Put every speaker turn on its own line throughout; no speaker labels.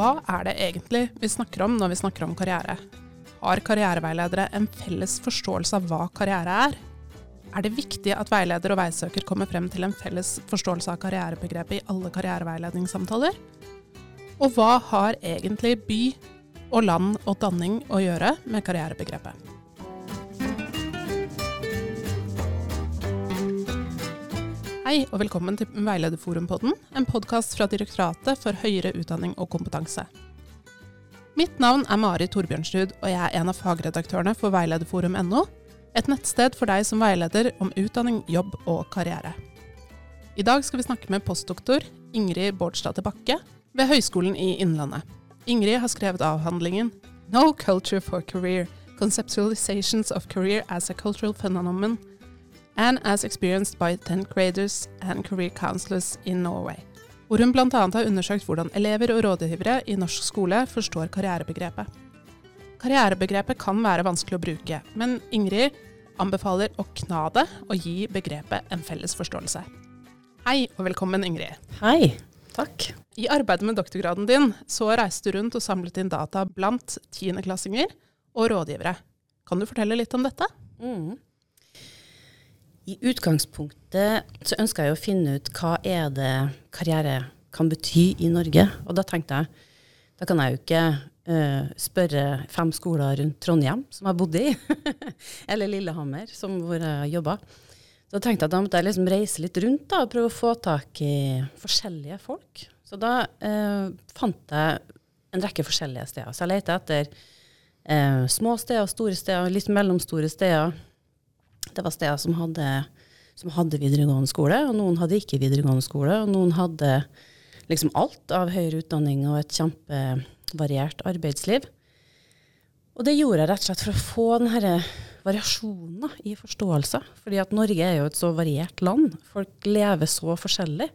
Hva er det egentlig vi snakker om når vi snakker om karriere? Har karriereveiledere en felles forståelse av hva karriere er? Er det viktig at veileder og veisøker kommer frem til en felles forståelse av karrierebegrepet i alle karriereveiledningssamtaler? Og hva har egentlig by og land og danning å gjøre med karrierebegrepet? Hei og velkommen til Veilederforumpodden, en podkast fra Direktoratet for høyere utdanning og kompetanse. Mitt navn er Mari Torbjørnsrud, og jeg er en av fagredaktørene for veilederforum.no, et nettsted for deg som veileder om utdanning, jobb og karriere. I dag skal vi snakke med postdoktor Ingrid Bårdstad Bakke ved Høgskolen i Innlandet. Ingrid har skrevet avhandlingen No Culture for Career – Conceptualizations of Career as a Cultural Phenomenon – and as experienced by 10th graders and career counselors in Norway. Hvor hun bl.a. har undersøkt hvordan elever og rådgivere i norsk skole forstår karrierebegrepet. Karrierebegrepet kan være vanskelig å bruke, men Ingrid anbefaler å kna det og gi begrepet en felles forståelse. Hei og velkommen, Ingrid.
Hei. Takk.
I arbeidet med doktorgraden din så reiste du rundt og samlet inn data blant tiendeklassinger og rådgivere. Kan du fortelle litt om dette? Mm.
I utgangspunktet så ønska jeg å finne ut hva er det karriere kan bety i Norge. Og da tenkte jeg da kan jeg jo ikke uh, spørre fem skoler rundt Trondheim, som jeg bodde i, eller Lillehammer, som hvor jeg jobba. Da tenkte jeg at da måtte jeg liksom reise litt rundt da, og prøve å få tak i forskjellige folk. Så da uh, fant jeg en rekke forskjellige steder. Så jeg lette etter uh, små steder, store steder, litt mellomstore steder det var steder som hadde, som hadde, videregående skole, og noen hadde ikke videregående skole. Og noen hadde liksom alt av høyere utdanning og et kjempevariert arbeidsliv. Og det gjorde jeg rett og slett for å få denne variasjonen i forståelse. Fordi at Norge er jo et så variert land. Folk lever så forskjellig.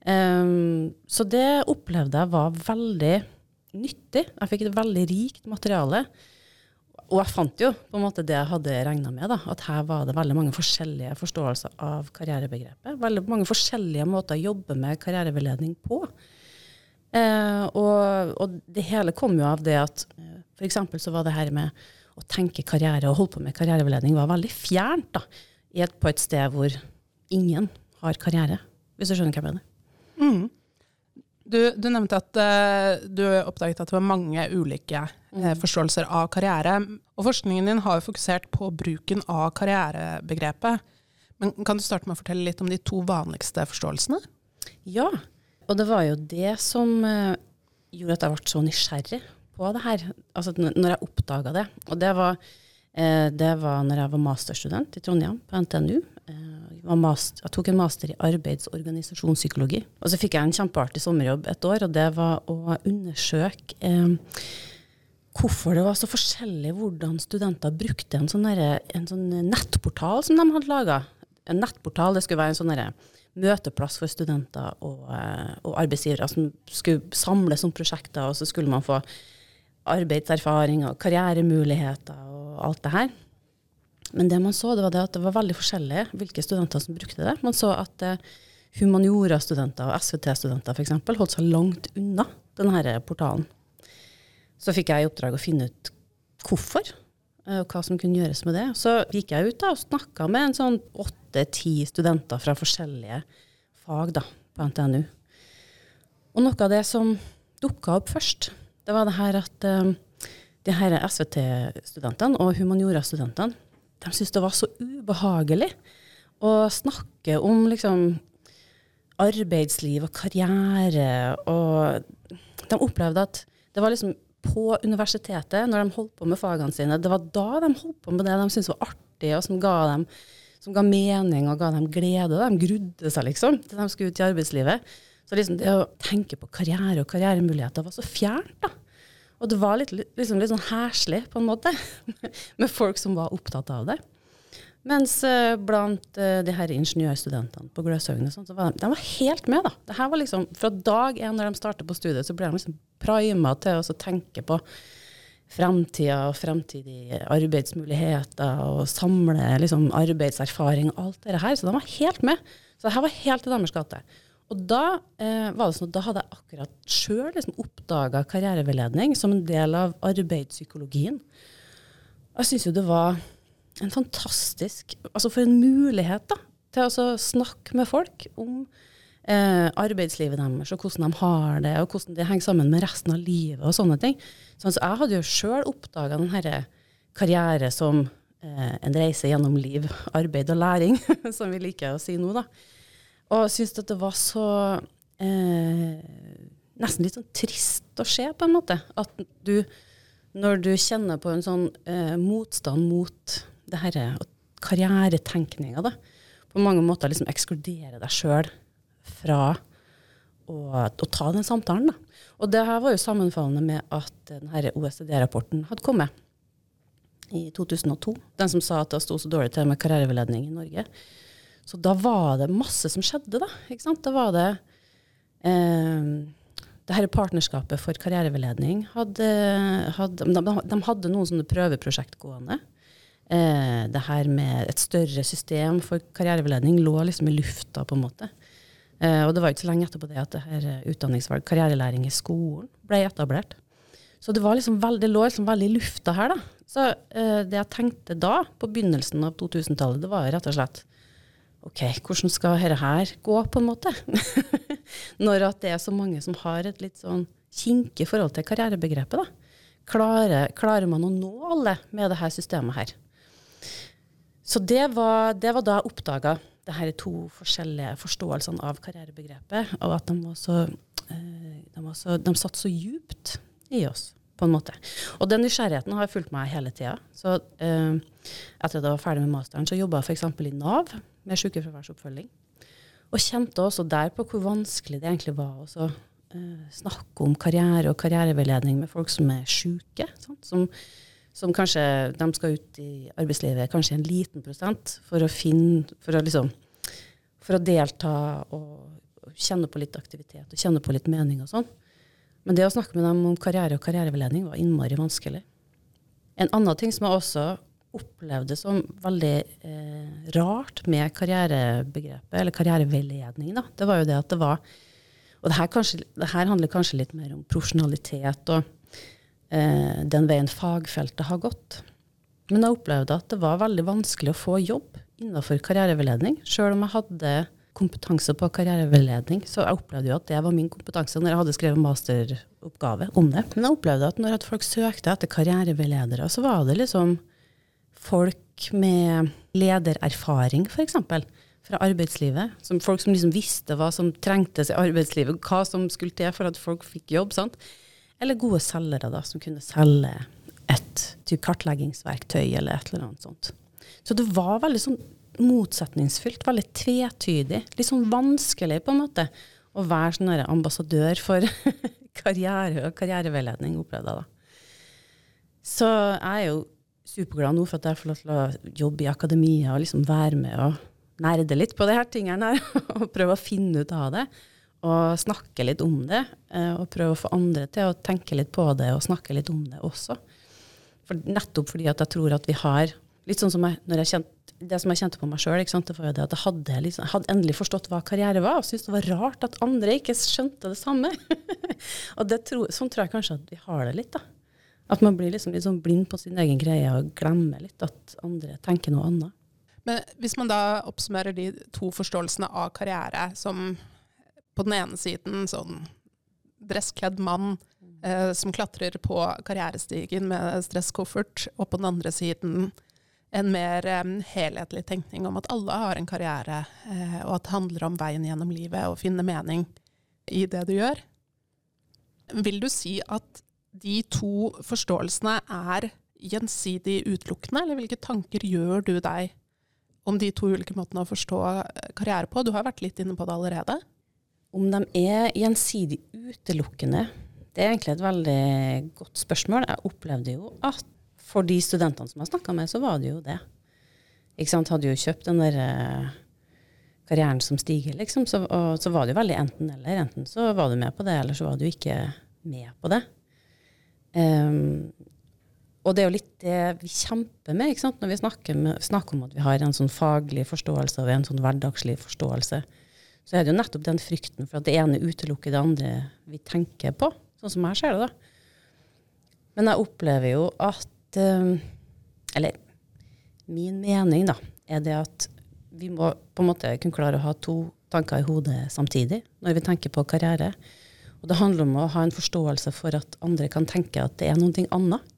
Um, så det opplevde jeg var veldig nyttig. Jeg fikk et veldig rikt materiale og jeg fant jo på en måte det jeg hadde regna med, da, at her var det veldig mange forskjellige forståelser av karrierebegrepet. Veldig mange forskjellige måter å jobbe med karriereveiledning på. Eh, og, og, det hele kom jo av det at eh, f.eks. så var det her med å tenke karriere og holde på med karriereveiledning var veldig fjernt da, et, på et sted hvor ingen har karriere, hvis du skjønner hva jeg mener. Mm.
Du, du, nevnte at uh, du oppdaget at det var mange ulike uh, forståelser av karriere. Og forskningen din har jo fokusert på bruken av karrierebegrepet. Men kan du starte med å fortelle litt om de to vanligste forståelsene?
Ja, og det var jo det som uh, gjorde at jeg ble så nysgjerrig på det her. Altså når jeg oppdaga det. Og det var, det var når jeg var masterstudent i Trondheim på NTNU master, jeg tok en master i arbeids- og. Og så fikk jeg en kjempeartig sommerjobb et år, og det var å undersøke eh, hvorfor det var så forskjellig hvordan studenter brukte en sånn, der, en sånn nettportal som de hadde laga. En nettportal det skulle være en sånn møteplass for studenter og, eh, og, arbeidsgivere som skulle samles om prosjekter, og så skulle man få arbeidserfaring og karrieremuligheter og alt det her. Men det man så, det var det at det var veldig forskjellig hvilke studenter som brukte det. Man så at uh, humaniora-studenter og SVT-studenter f.eks. holdt seg langt unna denne portalen. Så fikk jeg i oppdrag å finne ut hvorfor, uh, og hva som kunne gjøres med det. Så gikk jeg ut da, og snakka med en sånn åtte-ti studenter fra forskjellige fag da, på NTNU. Og noe av det som dukka opp først, det var det her at uh, de her SVT-studentene og humaniora-studentene de syntes det var så ubehagelig å snakke om liksom arbeidsliv og karriere. Og de opplevde at det var liksom på universitetet, når de holdt på med fagene sine, det var da de holdt på med det de syntes var artig, og som ga dem som ga mening og ga dem glede. De grudde seg liksom til de skulle ut i arbeidslivet. Så liksom det å tenke på karriere og karrieremuligheter var så fjernt. da. Og det var litt, liksom, litt sånn herselig, på en måte, med folk som var opptatt av det. Mens uh, blant uh, de her ingeniørstudentene på Gløshaugen så var de, de, var helt med. da. Det her var liksom, Fra dag én når de startet på studiet, så ble de liksom prima til å tenke på fremtida og fremtidige arbeidsmuligheter og samle liksom, arbeidserfaring og alt det her. Så de var helt med. Så det her var helt i deres gate. Og da eh, var det sånn da hadde jeg akkurat sjøl liksom oppdaga karriereveiledning som en del av arbeidspsykologien. Jeg syns jo det var en fantastisk Altså for en mulighet da, til å snakke med folk om eh, arbeidslivet deres, og hvordan de har det, og hvordan det henger sammen med resten av livet og sånne ting. Så altså, jeg hadde jo sjøl oppdaga denne karriere som eh, en reise gjennom liv, arbeid og læring, som vi liker å si nå, da. Og syntes at det var så eh, Nesten litt sånn trist å se, på en måte. At du, når du kjenner på en sånn eh, motstand mot det herre karrieretenkninga, da, på mange måter liksom ekskludere deg sjøl fra å, å, ta den samtalen. Da. Og det her var jo sammenfallende med at denne OECD-rapporten hadde kommet i 2002. Den som sa at det sto så dårlig til med karriereveiledning i Norge. Så da var det masse som skjedde, da. Ikke sant? Da var det eh, det her partnerskapet for karriereveiledning hadde, hadde de, de, hadde noen sånne prøveprosjekt gående. Eh, det her med et større system for karriereveiledning lå liksom i lufta, på en måte. Eh, og det var ikke så lenge etterpå det at det her utdanningsvalg, karrierelæring i skolen, ble etablert. Så det, var liksom veld, det lå liksom veldig i lufta her, da. Så eh, det jeg tenkte da, på begynnelsen av 2000-tallet, det var rett og slett OK, hvordan skal dette her gå, på en måte? Når at det er så mange som har et litt sånn kinkig forhold til karrierebegrepet, da. Klarer, klarer, man å nå alle med dette systemet her? Så det var, det var da jeg oppdaga det her to forskjellige forståelsene av karrierebegrepet, og at de, var så, eh, de, var så, de satt så djupt i oss på en måte. Og den nysgjerrigheten har fulgt meg hele tida. Så eh, etter at jeg var ferdig med masteren, så jobba jeg f.eks. i Nav med sykefraværsoppfølging. Og kjente også der på hvor vanskelig det egentlig var å uh, snakke om karriere og karriereveiledning med folk som er syke. Som, som, kanskje de skal ut i arbeidslivet kanskje en liten prosent for å finne For å, liksom, for å delta og kjenne på litt aktivitet og kjenne på litt mening og sånn. Men det å snakke med dem om karriere og karriereveiledning var innmari vanskelig. En annen ting som jeg også opplevde som veldig eh, rart med karrierebegrepet, eller karriereveiledning, da, det var jo det at det var Og det her, kanskje, det her handler kanskje litt mer om profesjonalitet og eh, den veien fagfeltet har gått. Men jeg opplevde at det var veldig vanskelig å få jobb innenfor karriereveiledning, sjøl om jeg hadde kompetanse på karriereveiledning. Så jeg opplevde jo at det var min kompetanse når jeg hadde skrevet masteroppgave om det. Men jeg opplevde at når folk søkte etter karriereveiledere, så var det liksom folk med ledererfaring, f.eks. Fra arbeidslivet. Som folk som liksom visste hva som trengtes i arbeidslivet, hva som skulle til for at folk fikk jobb. Sant? Eller gode selgere da, som kunne selge et typ kartleggingsverktøy eller et eller annet sånt. Så det var veldig sånn motsetningsfylt, veldig tvetydig. Litt sånn vanskelig, på en måte, å være sånn ambassadør for karriere og karriereveiledning, opplevde jeg da. Så jeg er jo superglad nå for at jeg får lov til å jobbe i akademia og liksom være med og nerde litt på de her tingene her. og prøve å finne ut av det. Og snakke litt om det. Eh, og prøve å få andre til å tenke litt på det og snakke litt om det også. For nettopp fordi at jeg tror at vi har litt sånn som jeg, jeg kjent, Det som jeg kjente på meg sjøl, var jo det at jeg hadde, liksom, hadde endelig forstått hva karriere var, og syntes det var rart at andre ikke skjønte det samme. og det tro, sånn tror jeg kanskje at vi har det litt. da. At man blir liksom litt sånn blind på sin egen greie og glemmer litt at andre tenker noe annet.
Men hvis man da oppsummerer de to forståelsene av karriere som på den ene siden sånn dresskledd mann eh, som klatrer på karrierestigen med stresskoffert, og på den andre siden en mer eh, helhetlig tenkning om at alle har en karriere, eh, og at det handler om veien gjennom livet og finne mening i det du gjør. Vil du si at de to forståelsene er gjensidig utelukkende, eller hvilke tanker gjør du deg om de to ulike måtene å forstå karriere på? Du har vært litt inne på det allerede.
Om de er gjensidig utelukkende, det er egentlig et veldig godt spørsmål. Jeg opplevde jo at for de studentene som jeg snakka med, så var det jo det. Ikke sant? Hadde jo kjøpt den der uh, karrieren som stiger, liksom. Så, og, så var det jo veldig enten-eller. Enten så var du med på det, eller så var du ikke med på det. Um, og det er jo litt det vi kjemper med ikke sant? når vi snakker, med, snakker, om at vi har en sånn faglig forståelse og en sånn hverdagslig forståelse. så er det jo nettopp den frykten for at det ene utelukker det andre vi tenker på. Sånn som jeg ser det, da. Men jeg opplever jo at eh, Eller min mening, da, er det at vi må på en måte kunne klare å ha to tanker i hodet samtidig når vi tenker på karriere. Og det handler om å ha en forståelse for at andre kan tenke at det er noe annet.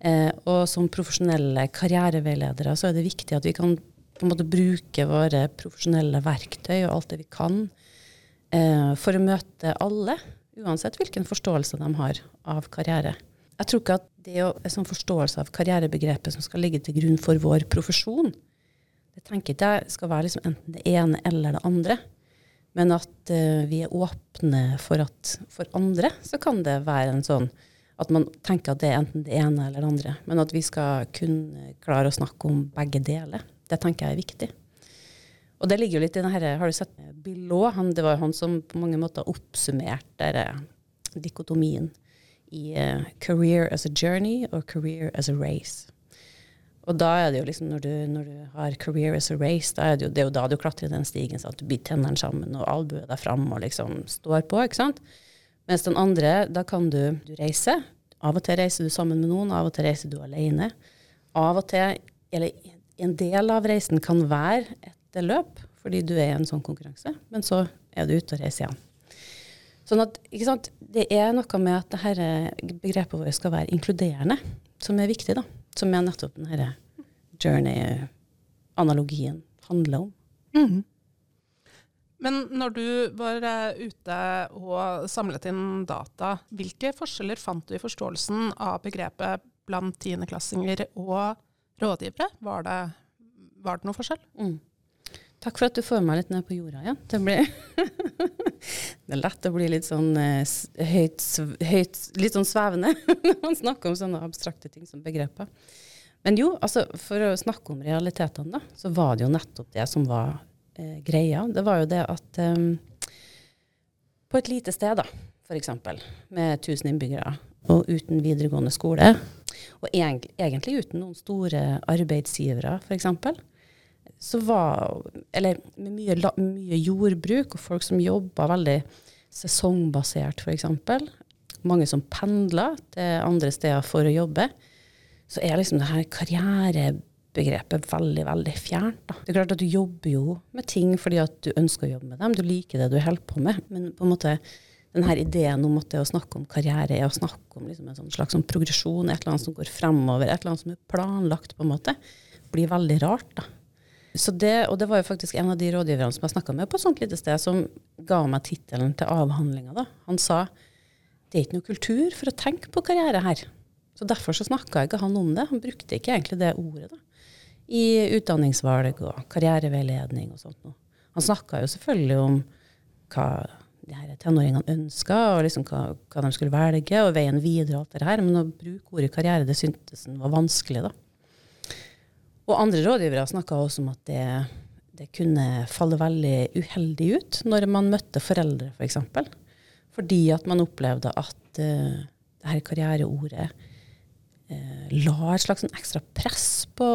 Eh, og som profesjonelle karriereveiledere så er det viktig at vi kan på en måte bruke våre profesjonelle verktøy og alt det vi kan eh, for å møte alle, uansett hvilken forståelse de har av karriere. Jeg tror ikke at det er en sånn forståelse av karrierebegrepet som skal ligge til grunn for vår profesjon, det tenker ikke jeg skal være liksom enten det ene eller det andre. Men at uh, vi er åpne for at for andre så kan det være en sånn at man tenker at det er enten det ene eller det andre. Men at vi skal kunne klare å snakke om begge deler. Det tenker jeg er viktig. Og det ligger jo litt i denne, Har du sett Bill Law? Det var han som på mange måter oppsummerte dikotomien i uh, 'career as a journey' og 'career as a race'. Og da er det jo liksom, når du, når du har 'career as a race', da er det, jo, det er jo da du klatrer den stigen sånn at du biter tennene sammen og albuer deg fram og liksom står på. ikke sant? Mens den andre, da kan du, du reise. Av og til reiser du sammen med noen, av og til reiser du alene. Av og til, eller en del av reisen kan være et løp, fordi du er i en sånn konkurranse. Men så er du ute og reiser igjen. Sånn at, ikke sant, Det er noe med at dette begrepet vårt skal være inkluderende, som er viktig. da som er nettopp denne journey-analogien handler om. Mm.
Men når du var eh, ute og samlet inn data, hvilke forskjeller fant du i forståelsen av begrepet blant tiendeklassinger og rådgivere? Var det, var det noe forskjell? Mm.
Takk for at du får meg litt ned på jorda igjen. Ja. Det, det, er lett å bli litt sånn uh, høyt, høyt, litt sånn svevende når man snakker om sånne abstrakte ting som begreper. Men jo, altså, for å snakke om realitetene, da, så var det jo nettopp det som var eh, greia. Det var jo det at um, på et lite sted, da, f.eks., med 1000 innbyggere, og uten videregående skole, og egentlig, egentlig uten noen store arbeidsgivere, f.eks., så var Eller med mye, mye, jordbruk og folk som jobba veldig sesongbasert, f.eks. Mange som pendla til andre steder for å jobbe. Så er liksom det her karrierebegrepet veldig, veldig fjernt. Da. Det er klart at du jobber jo med ting fordi at du ønsker å jobbe med dem. Du liker det du holder på med. Men på en måte denne ideen om at det å snakke om karriere er å snakke om liksom en sånn slags sånn progresjon, et eller annet som går fremover, et eller annet som er planlagt, på en måte, blir veldig rart. da. Så det, og det var jo faktisk en av de rådgiverne som jeg snakka med på et sånt lite sted, som ga meg tittelen til avhandlinga. Han sa det er ikke noe kultur for å tenke på karriere her. Så derfor så snakka ikke han om det. Han brukte ikke egentlig det ordet da, i utdanningsvalg og karriereveiledning og sånt noe. Han snakka jo selvfølgelig om hva de her tenåringene ønska, og liksom hva, hva, de skulle velge, og veien videre og alt det her. Men å bruke ordet karriere, det syntes han var vanskelig, da. Og andre rådgivere snakka også om at det, det, kunne falle veldig uheldig ut når man møtte foreldre, f.eks. For eksempel. Fordi at man opplevde at uh, det her karriereordet uh, la et slags sånn ekstra press på,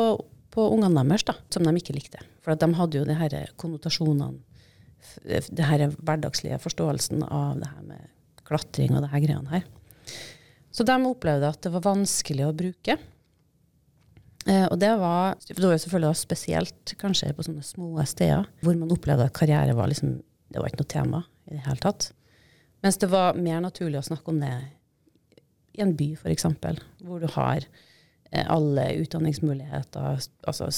på ungene deres, da, som de ikke likte. For de hadde jo de her konnotasjonene, det her hverdagslige forståelsen av det her med klatring og det her greiene her. Så de opplevde at det var vanskelig å bruke. Eh, og det var, det var jo selvfølgelig spesielt kanskje på sånne små steder, hvor man opplevde at karriere var liksom, det var ikke noe tema i det hele tatt. Mens det var mer naturlig å snakke om det i en by, f.eks., hvor du har eh, alle utdanningsmuligheter, altså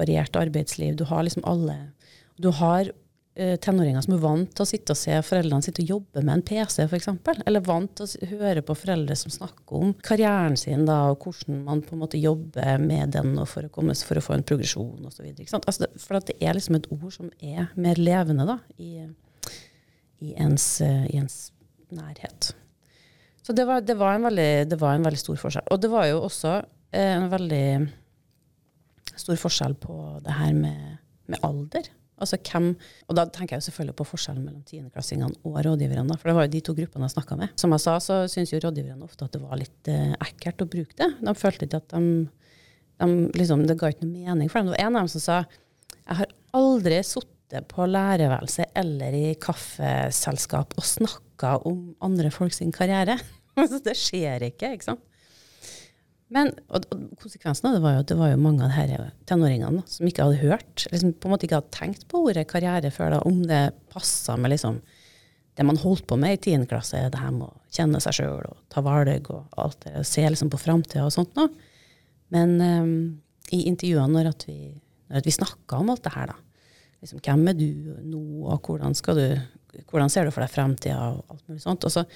variert arbeidsliv. Du har liksom alle Du har tenåringer som er vant til å sitte og se foreldrene sitte og jobbe med en PC, f.eks. Eller vant til å høre på foreldre som snakker om karrieren sin da, og hvordan man på en måte jobber med den for å, komme, for å få en progresjon osv. Altså, for det er liksom et ord som er mer levende da, i, i, ens, i ens, nærhet. Så det var, det, var veldig, det var, en veldig, stor forskjell. Og det var jo også eh, en veldig stor forskjell på det her med, med alder. Altså hvem, og Da tenker jeg jo selvfølgelig på forskjellen mellom tiendeklassingene og rådgiverne. For det var jo de to gruppene jeg snakka med. Som jeg sa, så syns jo rådgiverne ofte at det var litt eh, ekkelt å bruke det. De følte ikke at de, de liksom, Det ga ikke noe mening for dem. Det var en av dem som sa jeg har aldri sittet på lærerværelset eller i kaffeselskap og snakka om andre folk sin karriere. Det skjer ikke, ikke sant? Men og, og konsekvensen av det var jo at det var jo mange av her tenåringene som ikke hadde hørt, liksom på en måte ikke hadde tenkt på ordet karriere før, da, om det passa med liksom det man holdt på med i 10. klasse, det her med å kjenne seg sjøl og ta valg og alt det, og se liksom på framtida og sånt noe. Men um, i intervjuene når, at vi, når vi snakka om alt det her, da, liksom, hvem er du nå, og hvordan, du, hvordan ser du for deg framtida, og alt mulig sånt. Og så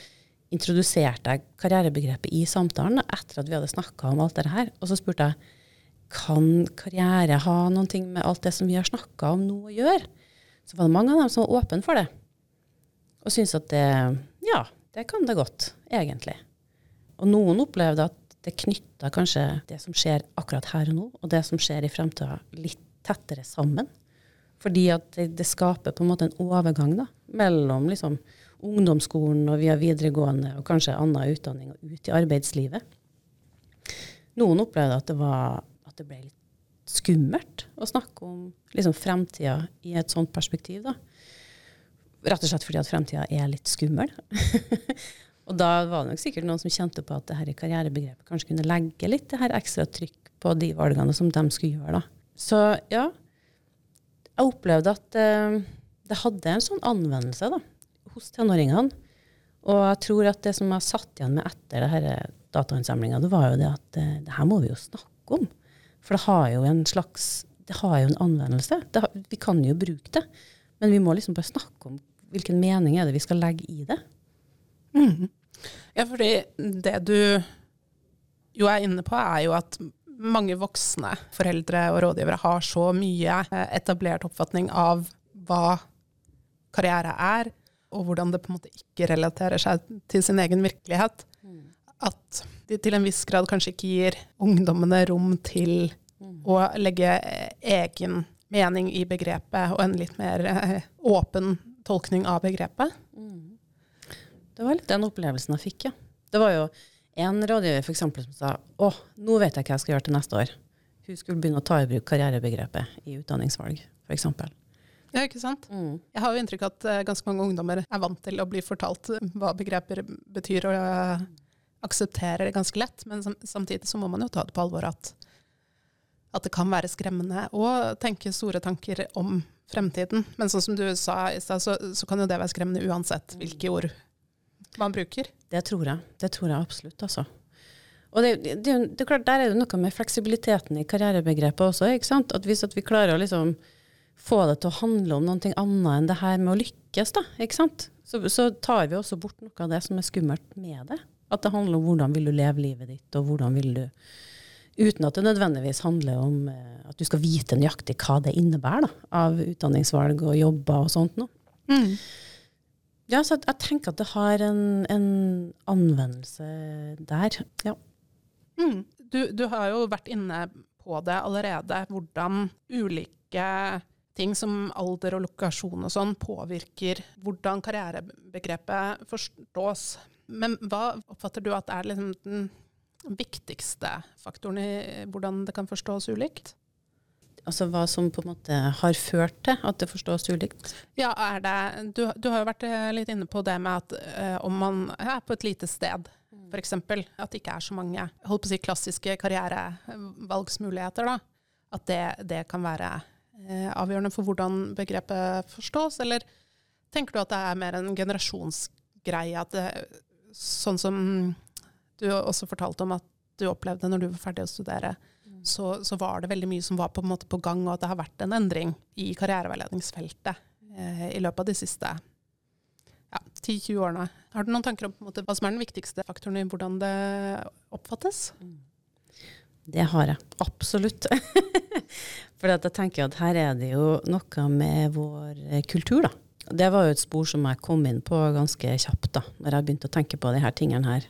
introduserte jeg karrierebegrepet i samtalen etter at vi hadde snakka om alt det her. Og så spurte jeg kan karriere ha noe med alt det som vi har snakka om nå å gjøre. Så var det mange av dem som var åpne for det. Og syntes at det Ja, det kan det godt, egentlig. Og noen opplevde at det knytta kanskje det som skjer akkurat her og nå, og det som skjer i fremtida, litt tettere sammen. Fordi at det, det, skaper på en måte en overgang da, mellom liksom, ungdomsskolen og via videregående og kanskje annen utdanning og ut i arbeidslivet. Noen opplevde at det, var, at det ble litt skummelt å snakke om liksom, fremtida i et sånt perspektiv. da. Rett og slett fordi at fremtida er litt skummel. og da var det nok sikkert noen som kjente på at det her karrierebegrepet kanskje kunne legge litt det her ekstra trykk på de valgene som de skulle gjøre. da. Så ja, jeg opplevde at uh, det hadde en sånn anvendelse da, hos tenåringene. Og jeg tror at det som jeg satt igjen med etter denne datainnsamlinga, det var jo det at uh, det her må vi jo snakke om. For det har jo en slags det har jo en anvendelse. Har, vi kan jo bruke det. Men vi må liksom bare snakke om hvilken mening er det vi skal legge i det.
Mm. Ja, fordi det du jo er inne på, er jo at mange voksne foreldre og rådgivere har så mye eh, etablert oppfatning av hva karriere er, og hvordan det på en måte ikke relaterer seg til sin egen virkelighet. Mm. At de til en viss grad kanskje ikke gir ungdommene rom til mm. å legge egen mening i begrepet, og en litt mer eh, åpen tolkning av begrepet. Mm.
Det var litt den opplevelsen jeg fikk, ja. Det var jo en rådgiver for eksempel, som sa å, nå vet jeg hva jeg skal gjøre til neste år. Hun skulle begynne å ta i bruk karrierebegrepet i utdanningsvalg, f.eks.
Ja, ikke sant? Mm. Jeg har jo inntrykk av at uh, ganske mange ungdommer er vant til å bli fortalt uh, hva begreper betyr, og uh, aksepterer det ganske lett. Men samtidig så må man jo ta det på alvor at, at det kan være skremmende å tenke store tanker om fremtiden. Men sånn som du sa i stad, så, så, kan jo det være skremmende uansett hvilke ord man bruker.
Det tror jeg. Det tror jeg absolutt, altså. Og det, det, det, det, Der er det noe med fleksibiliteten i karrierebegrepet også. ikke sant? At Hvis at vi klarer å liksom få det til å handle om noe annet enn det her med å lykkes, da, ikke sant? Så, så, tar vi også bort noe av det som er skummelt med det. At det handler om hvordan vil du leve livet ditt, og hvordan vil du Uten at det nødvendigvis handler om eh, at du skal vite nøyaktig hva det innebærer da, av utdanningsvalg og jobber og sånt noe. Mm. Ja, så jeg tenker at det har en, en anvendelse der. Ja.
Mm. Du, du, har jo vært inne på det allerede, hvordan ulike ting som alder og lokasjon og sånn påvirker hvordan karrierebegrepet forstås. Men hva oppfatter du at er liksom den viktigste faktoren i hvordan det kan forstås ulikt?
Altså hva som på en måte har ført til at det forstås ulikt?
Ja, er det Du, du har jo vært eh, litt inne på det med at uh, om man er på et lite sted, mm. f.eks. At det ikke er så mange holdt på å si, klassiske karrierevalgsmuligheter, da. At det, det kan være avgjørende for hvordan begrepet forstås? Eller tenker du at det er mer en generasjonsgreie? At det, sånn som du også fortalte om at du opplevde når du var ferdig å studere, mm. så, så, var det veldig mye som var på, en måte på gang, og at det har vært en endring i karriereveiledningsfeltet eh, i løpet av de siste ja, 10-20 årene. Har du noen tanker om måte, hva som er den viktigste faktoren i hvordan det oppfattes? Mm.
Det har jeg absolutt. For jeg tenker at her er det jo noe med vår kultur, da. Det var jo et spor som jeg kom inn på ganske kjapt da når jeg begynte å tenke på her tingene her.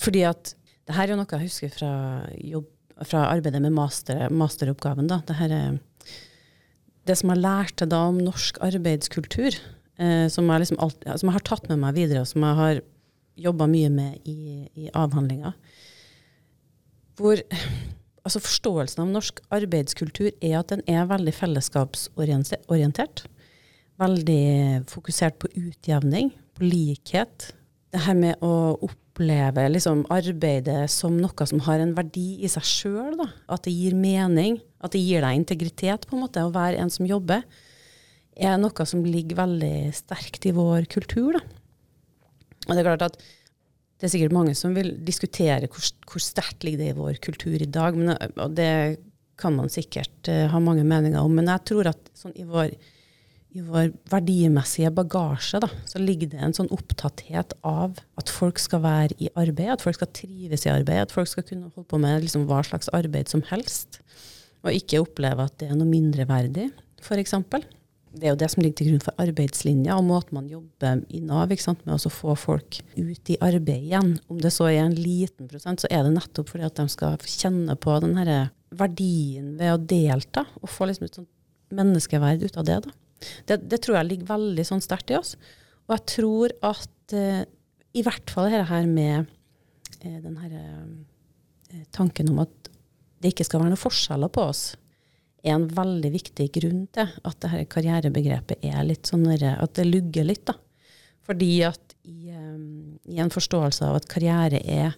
Fordi at det her er jo noe jeg husker fra, jobb, fra arbeidet med master, masteroppgaven. Da. Det, er, det som jeg lærte da om norsk arbeidskultur, eh, som, jeg liksom alt, som, jeg har tatt med meg videre, og som jeg har jobba mye med i, i avhandlinga. Hvor altså Forståelsen av norsk arbeidskultur er at den er veldig fellesskapsorientert. veldig fokusert på utjevning, på likhet. Det her med å oppleve liksom, arbeidet som noe som har en verdi i seg sjøl. At det gir mening, at det gir deg integritet, på en måte, å være en som jobber, er noe som ligger veldig sterkt i vår kultur. Da. Og det er klart at det er sikkert mange som vil diskutere hvor, hvor sterkt ligger det i vår kultur i dag. Men, og det kan man sikkert uh, ha mange meninger om. Men jeg tror at sånn, i, vår, i, vår, verdimessige bagasje da, så ligger det en sånn opptatthet av at folk skal være i arbeid, at folk skal trives i arbeid, at folk skal kunne holde på med liksom, hva slags arbeid som helst. Og ikke oppleve at det er noe mindreverdig, f.eks det er jo det som ligger til grunn for arbeidslinja og måten man jobber i Nav med å få folk ut i arbeid igjen. Om det så er en liten prosent, så er det nettopp fordi at de skal kjenne på den her verdien ved å delta, og få liksom et sånt menneskeverd ut av det. Det, det, tror jeg ligger veldig sånn sterkt i oss. Og jeg tror at eh, i hvert fall dette her med eh, den her eh, tanken om at det ikke skal være noen forskjeller på oss er en veldig viktig grunn til at dette karrierebegrepet er litt sånn at det lugger litt. da. Fordi at i, um, i, en forståelse av at karriere er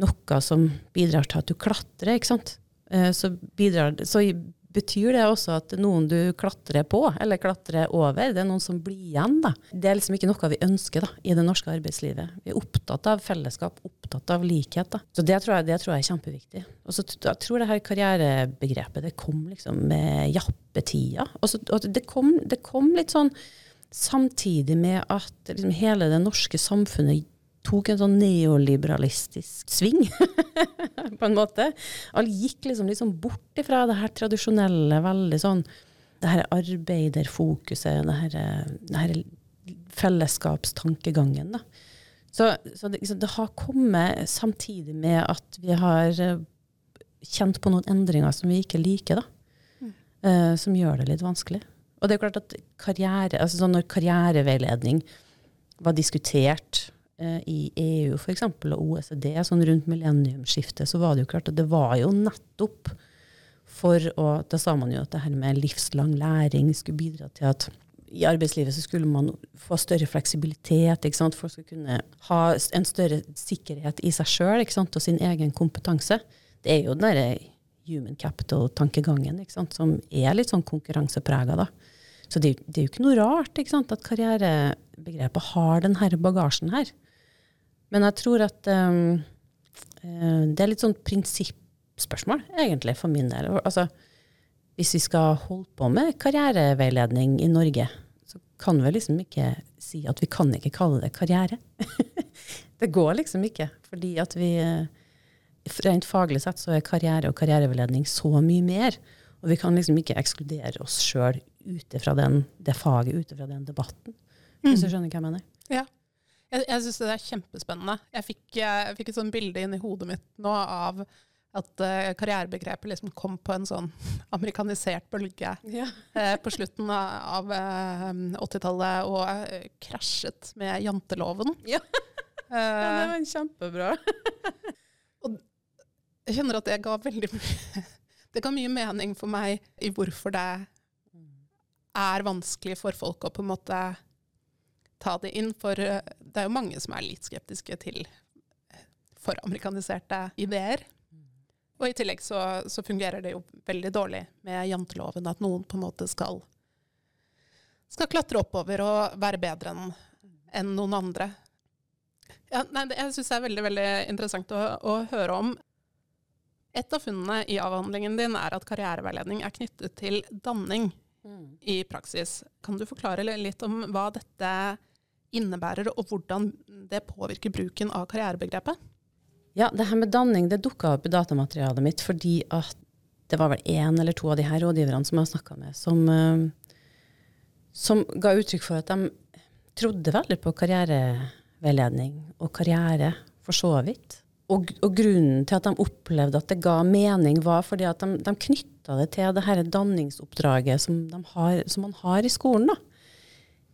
noe som bidrar til at du klatrer, ikke sant? Uh, så, bidrar, så betyr det også at noen du klatrer på, eller klatrer over. Det er noen som blir igjen. da. Det er liksom ikke noe vi ønsker da, i det norske arbeidslivet. Vi er opptatt av fellesskap, opptatt av likhet. da. Så Det tror jeg, det tror jeg er kjempeviktig. Og så jeg tror det her karrierebegrepet det kom liksom med jappetida. Og, så, og det, kom, det kom litt sånn samtidig med at liksom hele det norske samfunnet tok en sånn neoliberalistisk sving, på en måte. Alle gikk liksom, liksom bort ifra det her tradisjonelle, veldig sånn det her arbeiderfokuset, det her, det her fellesskapstankegangen. da. Så, så det, liksom, det, har kommet samtidig med at vi har eh, kjent på noen endringer som vi ikke liker, da. Mm. Uh, som gjør det litt vanskelig. Og det er klart at karriere, altså sånn når karriereveiledning var diskutert i EU for eksempel, og OECD sånn rundt millenniumsskiftet, så var det jo klart at det var jo nettopp for å Da sa man jo at det her med livslang læring skulle bidra til at i arbeidslivet så skulle man få større fleksibilitet. ikke sant? Folk skulle kunne ha en større sikkerhet i seg sjøl og sin egen kompetanse. Det er jo den derre human capital-tankegangen som er litt sånn konkurranseprega. da. Så det, det, er jo ikke noe rart ikke sant, at karrierebegrepet har denne bagasjen her. Men jeg tror at um, det er litt sånn prinsippspørsmål, egentlig, for min del. Altså, hvis vi skal holde på med karriereveiledning i Norge, så kan vi liksom ikke si at vi kan ikke kalle det karriere. det går liksom ikke. Fordi at vi eh, Rent faglig sett så er karriere og karriereveiledning så mye mer. Og vi kan liksom ikke ekskludere oss sjøl ut fra det faget, ut fra den debatten. Hvis du mm. skjønner hva jeg mener?
Ja. Jeg, jeg syns det er kjempespennende. Jeg fikk, jeg fikk, et sånt bilde inn i hodet mitt nå av at uh, karrierebegrepet liksom kom på en sånn amerikanisert bølge ja. uh, på slutten av uh, 80-tallet og krasjet med janteloven.
Ja, ja det var kjempebra.
og jeg kjenner at det ga veldig mye Det ga mye mening for meg i hvorfor det er vanskelig for folk å på en måte ta det inn. For eh, det er jo mange som er litt skeptiske til eh, foramerikaniserte ideer. Og i tillegg så, så, fungerer det jo veldig dårlig med janteloven, at noen på en måte skal, skal klatre oppover og være bedre enn en noen andre. Ja, nei, jeg syns det er veldig, veldig interessant å, å, høre om. Et av funnene i avhandlingen din er at karriereveiledning er knyttet til danning mm. i praksis. Kan du forklare litt om hva dette innebærer, og hvordan det påvirker bruken av karrierebegrepet?
Ja, det her med danning det dukka opp i datamaterialet mitt fordi at det var vel én eller to av de her rådgiverne som jeg snakka med, som, uh, som ga uttrykk for at de trodde veldig på karriereveiledning og karriere, for så vidt. Og, og, grunnen til at de opplevde at det ga mening, var fordi at de, de knytta det til det her danningsoppdraget som, de har, som man har i skolen. da.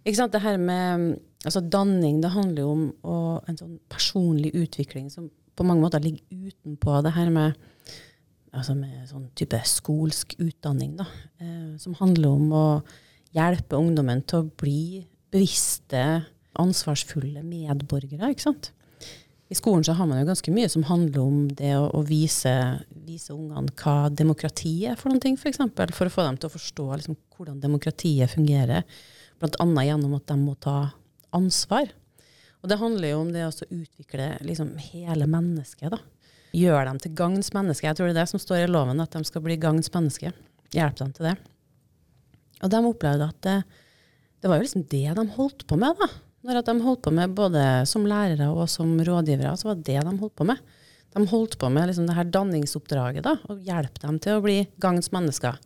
Ikke sant? Det her med altså Danning det handler jo om å, en sånn personlig utvikling som på mange måter ligger utenpå det her med, altså med sånn type skolsk utdanning. da, eh, Som handler om å hjelpe ungdommen til å bli bevisste, ansvarsfulle medborgere. ikke sant? I skolen så har man jo ganske mye som handler om det å, å vise, vise, ungene hva demokrati er for noen ting, f.eks. For, eksempel, for å få dem til å forstå liksom, hvordan demokratiet fungerer. Bl.a. gjennom at de må ta ansvar. Og det handler jo om det å utvikle liksom, hele mennesket. da. Gjøre dem til gagns menneske. Jeg tror det er det som står i loven, at de skal bli gagns menneske. Hjelpe dem til det. Og de opplevde at det, det var jo liksom det de holdt på med. da. Når de holdt på med både som lærere og som rådgivere, så var det det de holdt på med. De holdt på med liksom det her danningsoppdraget, da, og hjelpe dem til å bli gagns mennesker.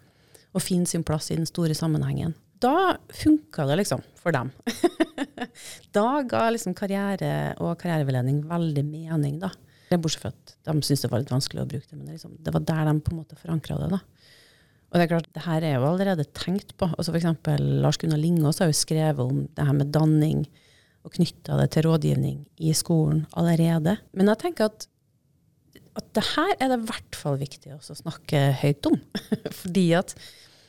Og finne sin plass i den store sammenhengen. Da funka det liksom for dem. da ga liksom karriere og karriereveiledning veldig mening, da. Bortsett fra at de syntes det var litt vanskelig å bruke det, men det, liksom, det var der de på en måte forankra det. da. Og det er klart, det her er jo allerede tenkt på. Altså F.eks. Lars Gunnar Lingås har jo skrevet om det her med danning og knytta det til rådgivning i skolen allerede. Men jeg tenker at, at det her er det i hvert fall viktig å snakke høyt om. Fordi at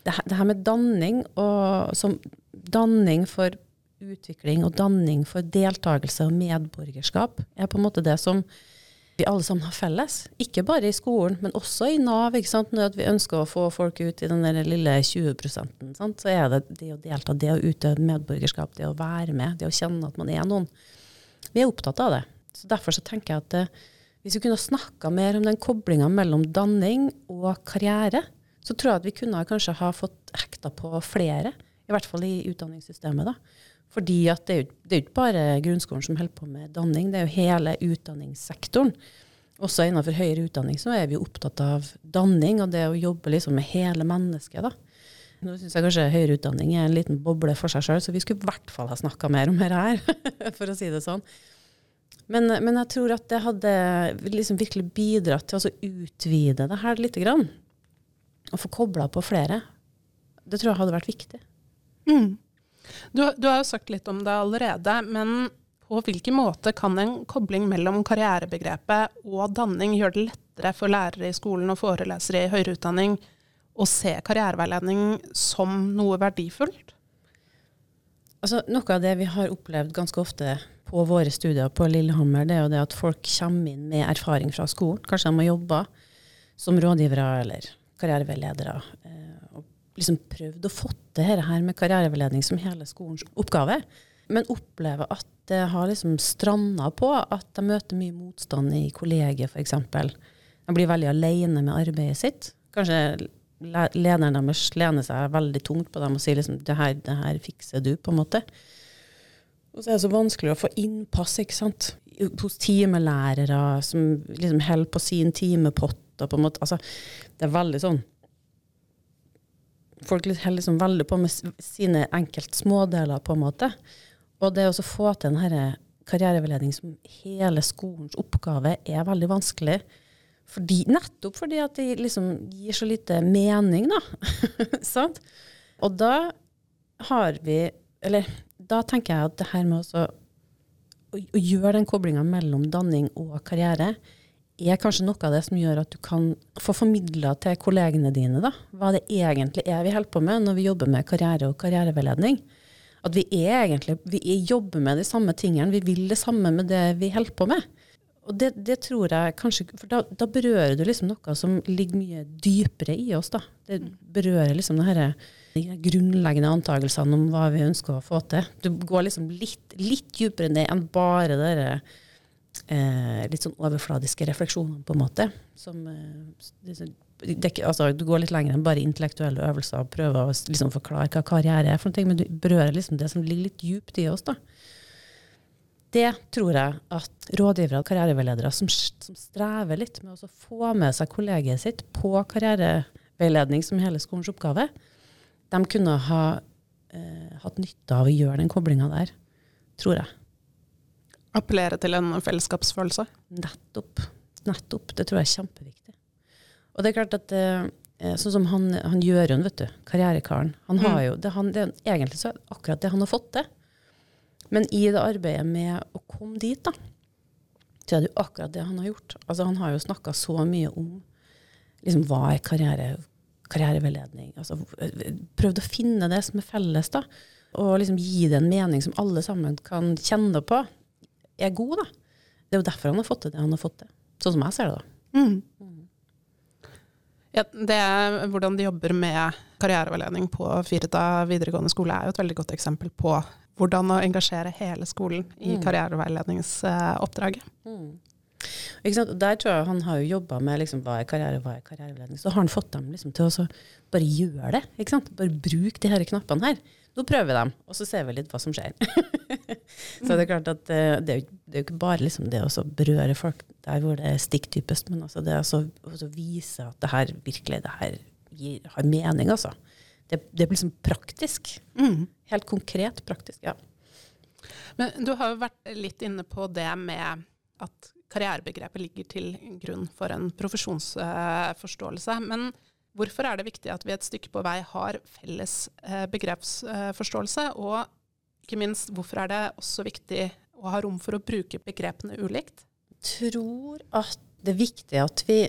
det her, det her med danning, og, som, danning for utvikling og danning for deltakelse og medborgerskap, er på en måte det som vi alle sammen har felles. Ikke bare i skolen, men også i Nav. ikke sant? Når vi ønsker å få folk ut i den lille 20 sant? så er det det å delta, det å utøve medborgerskap, det å være med, det å kjenne at man er noen. Vi er opptatt av det. Så Derfor så tenker jeg at eh, hvis vi kunne snakka mer om den koblinga mellom danning og karriere, så tror jeg at vi kunne kanskje ha fått hekta på flere, i hvert fall i utdanningssystemet. da. Fordi at det er, jo, ikke bare grunnskolen som holder på med danning, det er jo hele utdanningssektoren. Også innenfor høyere utdanning så er vi opptatt av danning og det å jobbe liksom med hele mennesket. da. Nå syns jeg kanskje høyere utdanning er en liten boble for seg sjøl, så vi skulle i hvert fall ha snakka mer om dette her, for å si det sånn. Men, men, jeg tror at det hadde liksom virkelig bidratt til å utvide det her. Grann, og få kobla på flere. Det tror jeg hadde vært viktig.
Mm. Du, du, har jo sagt litt om det allerede, men på hvilken måte kan en kobling mellom karrierebegrepet og danning gjøre det lettere for lærere i skolen og forelesere i høyere utdanning å se karriereveiledning som noe verdifullt?
Altså, noe av det vi har opplevd ganske ofte på våre studier på Lillehammer, det er jo det at folk kommer inn med erfaring fra skolen. Kanskje de har jobba som rådgivere eller karriereveiledere. Eh, og liksom prøvd å få til dette her med karriereveiledning som hele skolens oppgave, men opplever at det har liksom stranda på at de møter mye motstand i kollegiet, f.eks. De blir veldig alene med arbeidet sitt. Kanskje lederen deres lener seg veldig tungt på dem og sier liksom det her, det her fikser du, på en måte. Og så er det så vanskelig å få innpass ikke sant? hos timelærere som liksom holder på sin timepott. Og på en måte, altså, Det er veldig sånn folk holder liksom veldig på med sine enkelt smådeler, på en måte. Og det å få til denne karriereveiledning som hele skolens oppgave er veldig vanskelig. Fordi, nettopp fordi at det liksom gir så lite mening, da. Og da har vi Eller da tenker jeg at det her med å, å gjøre den koblinga mellom danning og karriere er kanskje noe av det som gjør at du kan få formidla til kollegene dine da, hva det egentlig er vi holder på med når vi jobber med karriere og karriereveiledning. At vi er egentlig vi jobber med de samme tingene, vi vil det samme med det vi holder på med. Og det, det, tror jeg kanskje, for da, da, berører du liksom noe som ligger mye dypere i oss. da. Det berører liksom det her, de grunnleggende antakelsene om hva vi ønsker å få til. Du går liksom litt, litt dypere ned enn bare det eh, litt sånn overfladiske refleksjoner, på en måte. Som, sånn, det, altså, du går litt lenger enn bare intellektuelle øvelser og prøver å liksom, forklare hva karriere er, for noe, men du berører liksom det som ligger litt djupt i oss. da. Det tror jeg at rådgivere og karriereveiledere som, som strever litt med å få med seg kollegiet sitt på karriereveiledning som hele skolens oppgave, de kunne ha eh, hatt nytte av å gjøre den koblinga der, tror jeg.
Appellere til en fellesskapsfølelse?
Nettopp. Nettopp. Det tror jeg er kjempeviktig. Og det er klart at eh, Sånn som han, han Jørund, vet du, karrierekaren. Han har mm. jo, det, han, det, Egentlig så er det akkurat det han har fått til. Men i det arbeidet med å komme dit, da, så er det jo akkurat det han har gjort. Altså Han har jo snakka så mye om liksom, hva er karriere, karriereveiledning. Altså, prøvd å finne det som er felles, da. Og liksom gi det en mening som alle sammen kan kjenne på. Er god, da. Det er jo derfor han har fått til det han har fått til. Sånn som jeg ser det, da.
Mm. Ja, det, hvordan de jobber med karriereveiledning på Firda videregående skole, er jo et veldig godt eksempel på hvordan å engasjere hele skolen i
Mm.
karriereveiledningsoppdraget.
Ikke sant? Der tror jeg han har jo jobba med liksom, hva er karriere, hva er karriereveiledning. Så har han fått dem liksom, til å bare gjøre det. Ikke sant? Bare bruk de her knappene her. Nå prøver vi dem, og så ser vi litt hva som skjer. så det er klart at eh, det er jo, det er jo ikke bare liksom det å så berøre folk der hvor det er typisk, men altså det å vise at det her virkelig det her gir, har mening, altså. Det, det blir liksom praktisk.
Mm.
Helt konkret praktisk. Ja.
Men du har jo vært litt inne på det med at karrierebegrepet ligger til grunn for en profesjonsforståelse. Men hvorfor er det viktig at vi et stykke på vei har felles eh, begrepsforståelse? Og ikke minst, hvorfor er det også viktig å ha rom for å bruke begrepene ulikt?
Jeg tror at det er viktig at vi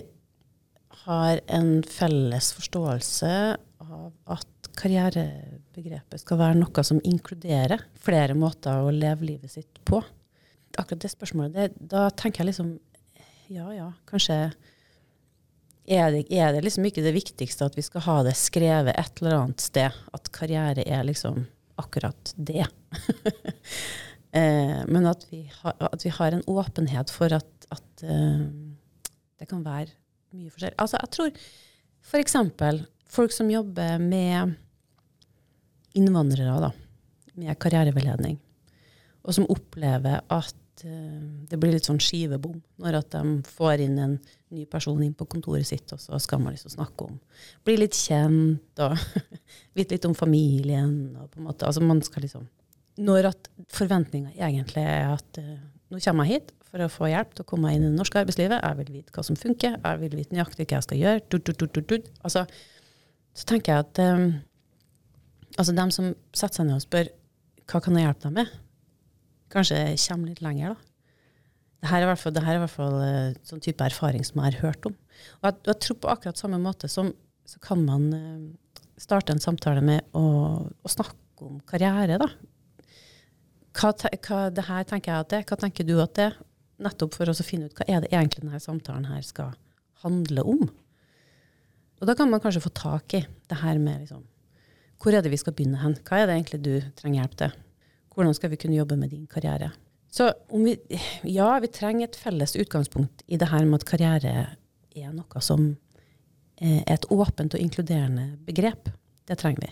har en felles forståelse av at karrierebegrepet skal være noe som inkluderer flere måter å leve livet sitt på. Akkurat det spørsmålet, det, da tenker jeg liksom Ja ja, kanskje er det, er det liksom ikke det viktigste at vi skal ha det skrevet et eller annet sted, at karriere er liksom akkurat det. Eh, men at vi, har, at vi har en åpenhet for at, at eh, det kan være mye forskjellig. Altså, jeg tror f.eks. folk som jobber med innvandrere, da, med karriereveiledning, og som opplever at det blir litt sånn skivebom når at de får inn en ny person inn på kontoret sitt, og så skal man liksom snakke om Bli litt kjent og vite litt om familien. og på en måte, altså man skal liksom når at forventninga egentlig er at uh, nå kommer jeg hit for å få hjelp til å komme meg inn i det norske arbeidslivet, jeg vil vite hva som funker, jeg vil vite nøyaktig hva jeg skal gjøre. Dut, dut, dut. Altså, så tenker jeg at um, altså dem som setter seg ned og spør hva kan jeg hjelpe deg med, kanskje kommer litt lenger, da. Dette er i hvert fall, det her er i hvert fall uh, sånn type erfaring som jeg har hørt om. Og jeg, jeg tror på akkurat samme måte som så kan man uh, starte en samtale med å, å snakke om karriere, da hva, hva, det her tenker jeg at det, hva tenker du at det? Nettopp for å finne ut hva er det egentlig denne samtalen her skal handle om. Og da kan man kanskje få tak i det her med liksom, hvor er det vi skal begynne hen? Hva er det egentlig du trenger hjelp til? Hvordan skal vi kunne jobbe med din karriere? Så om vi, ja, vi trenger et felles utgangspunkt i det her med at karriere er noe som er et åpent og inkluderende begrep. Det trenger vi.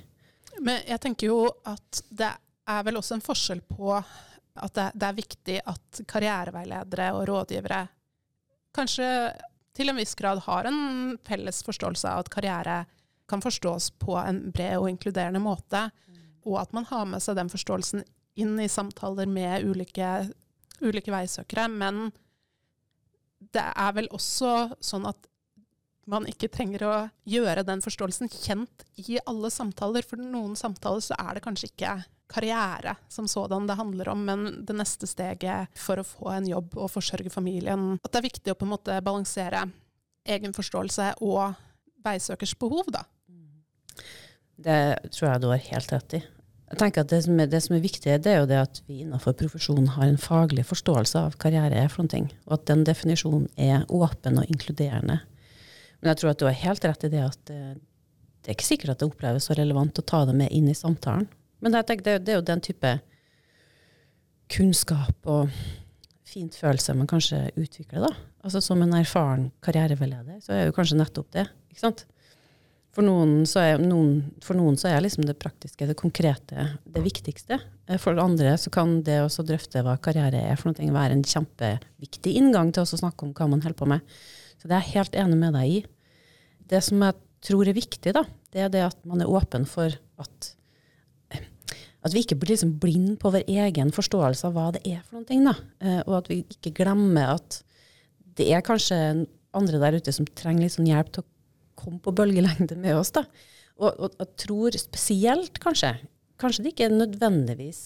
Men jeg tenker jo at det er vel også en forskjell på at det, det, er viktig at karriereveiledere og rådgivere kanskje til en viss grad har en felles forståelse av at karriere kan forstås på en bred og inkluderende måte, mm. og at man har med seg den forståelsen inn i samtaler med ulike, ulike veisøkere. Men det er vel også sånn at man ikke trenger å gjøre den forståelsen kjent i alle samtaler. For noen samtaler så er det kanskje ikke karriere som sådan det handler om, men det neste steget for å få en jobb og forsørge familien. At det er viktig å på en måte balansere egen forståelse og veisøkers behov, da.
Det tror jeg du har helt rett i. Jeg tenker at det som, er, det som er viktig, det er jo det at vi innenfor profesjonen har en faglig forståelse av karriere er for noe, og at den definisjonen er åpen og inkluderende. Men jeg tror at du har helt rett i det at det, det er ikke sikkert at det oppleves så relevant å ta det med inn i samtalen. Men jeg tenker, det, det er jo den type kunnskap og fint følelse man kanskje utvikler. da. Altså Som en erfaren karriereveileder, så er jo kanskje nettopp det. ikke sant? For noen, er, noen, for noen så er liksom det praktiske, det konkrete, det viktigste. For andre så kan det å drøfte hva karriere er for noe, være en kjempeviktig inngang til å snakke om hva man holder på med. Så det er jeg helt enig med deg i. Det som jeg tror er viktig, da, det er det at man er åpen for at at vi ikke blir liksom blind på vår egen forståelse av hva det er for noe. Da. Eh, og at vi ikke glemmer at det er kanskje andre der ute som trenger litt sånn hjelp til å komme på bølgelengde med oss. Da. Og, jeg tror spesielt, kanskje, kanskje det ikke er nødvendigvis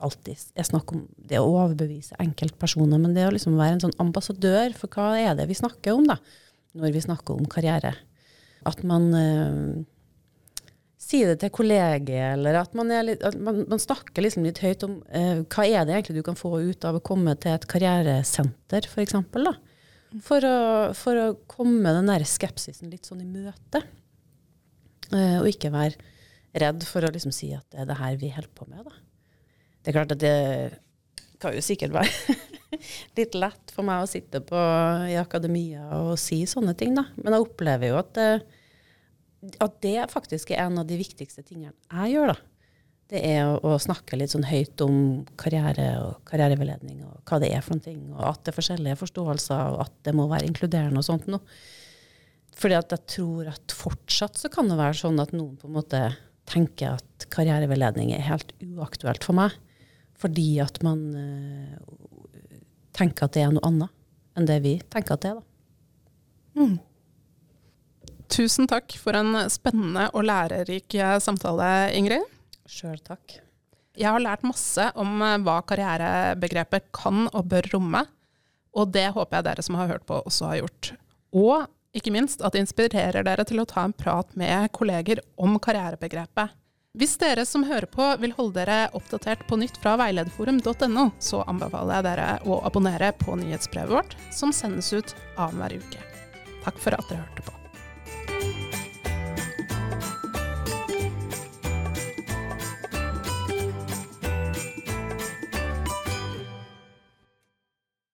alltid er snakk om det å overbevise enkeltpersoner, men det å liksom være en sånn ambassadør for hva er det vi snakker om da, når vi snakker om karriere. at man eh, sier det til kolleger, eller at man, litt, at man, man snakker liksom litt høyt om eh, hva er det egentlig du kan få ut av å komme til et karrieresenter, f.eks. For, å, for å komme den der skepsisen litt sånn i møte. Uh, og ikke være redd for å liksom si at det er det her vi holder på med. Da. Det er klart at det kan jo sikkert være litt lett for meg å sitte på, i akademia og si sånne ting, da. Men jeg opplever jo at, at det faktisk er en av de viktigste tingene jeg gjør, da. Det er å, å snakke litt sånn høyt om karriere og karriereveiledning og hva det er for noen ting, og at det er forskjellige forståelser, og at det må være inkluderende og sånt noe. Fordi at jeg tror at fortsatt så kan det være sånn at noen på en måte tenker at karriereveiledning er helt uaktuelt for meg. Fordi at man uh, tenker at det er noe annet enn det vi tenker at det er. da.
Mm. Tusen takk for en spennende og lærerik eh, samtale, Ingrid.
Sjøl takk.
Jeg har lært masse om eh, hva karrierebegrepet kan og bør romme, og det håper jeg dere som har hørt på, også har gjort. Og ikke minst at det inspirerer dere til å ta en prat med kolleger om karrierebegrepet. Hvis dere som hører på vil holde dere oppdatert på nytt fra veilederforum.no, så anbefaler jeg dere å abonnere på nyhetsbrevet vårt, som sendes ut annenhver uke. Takk for at dere hørte på.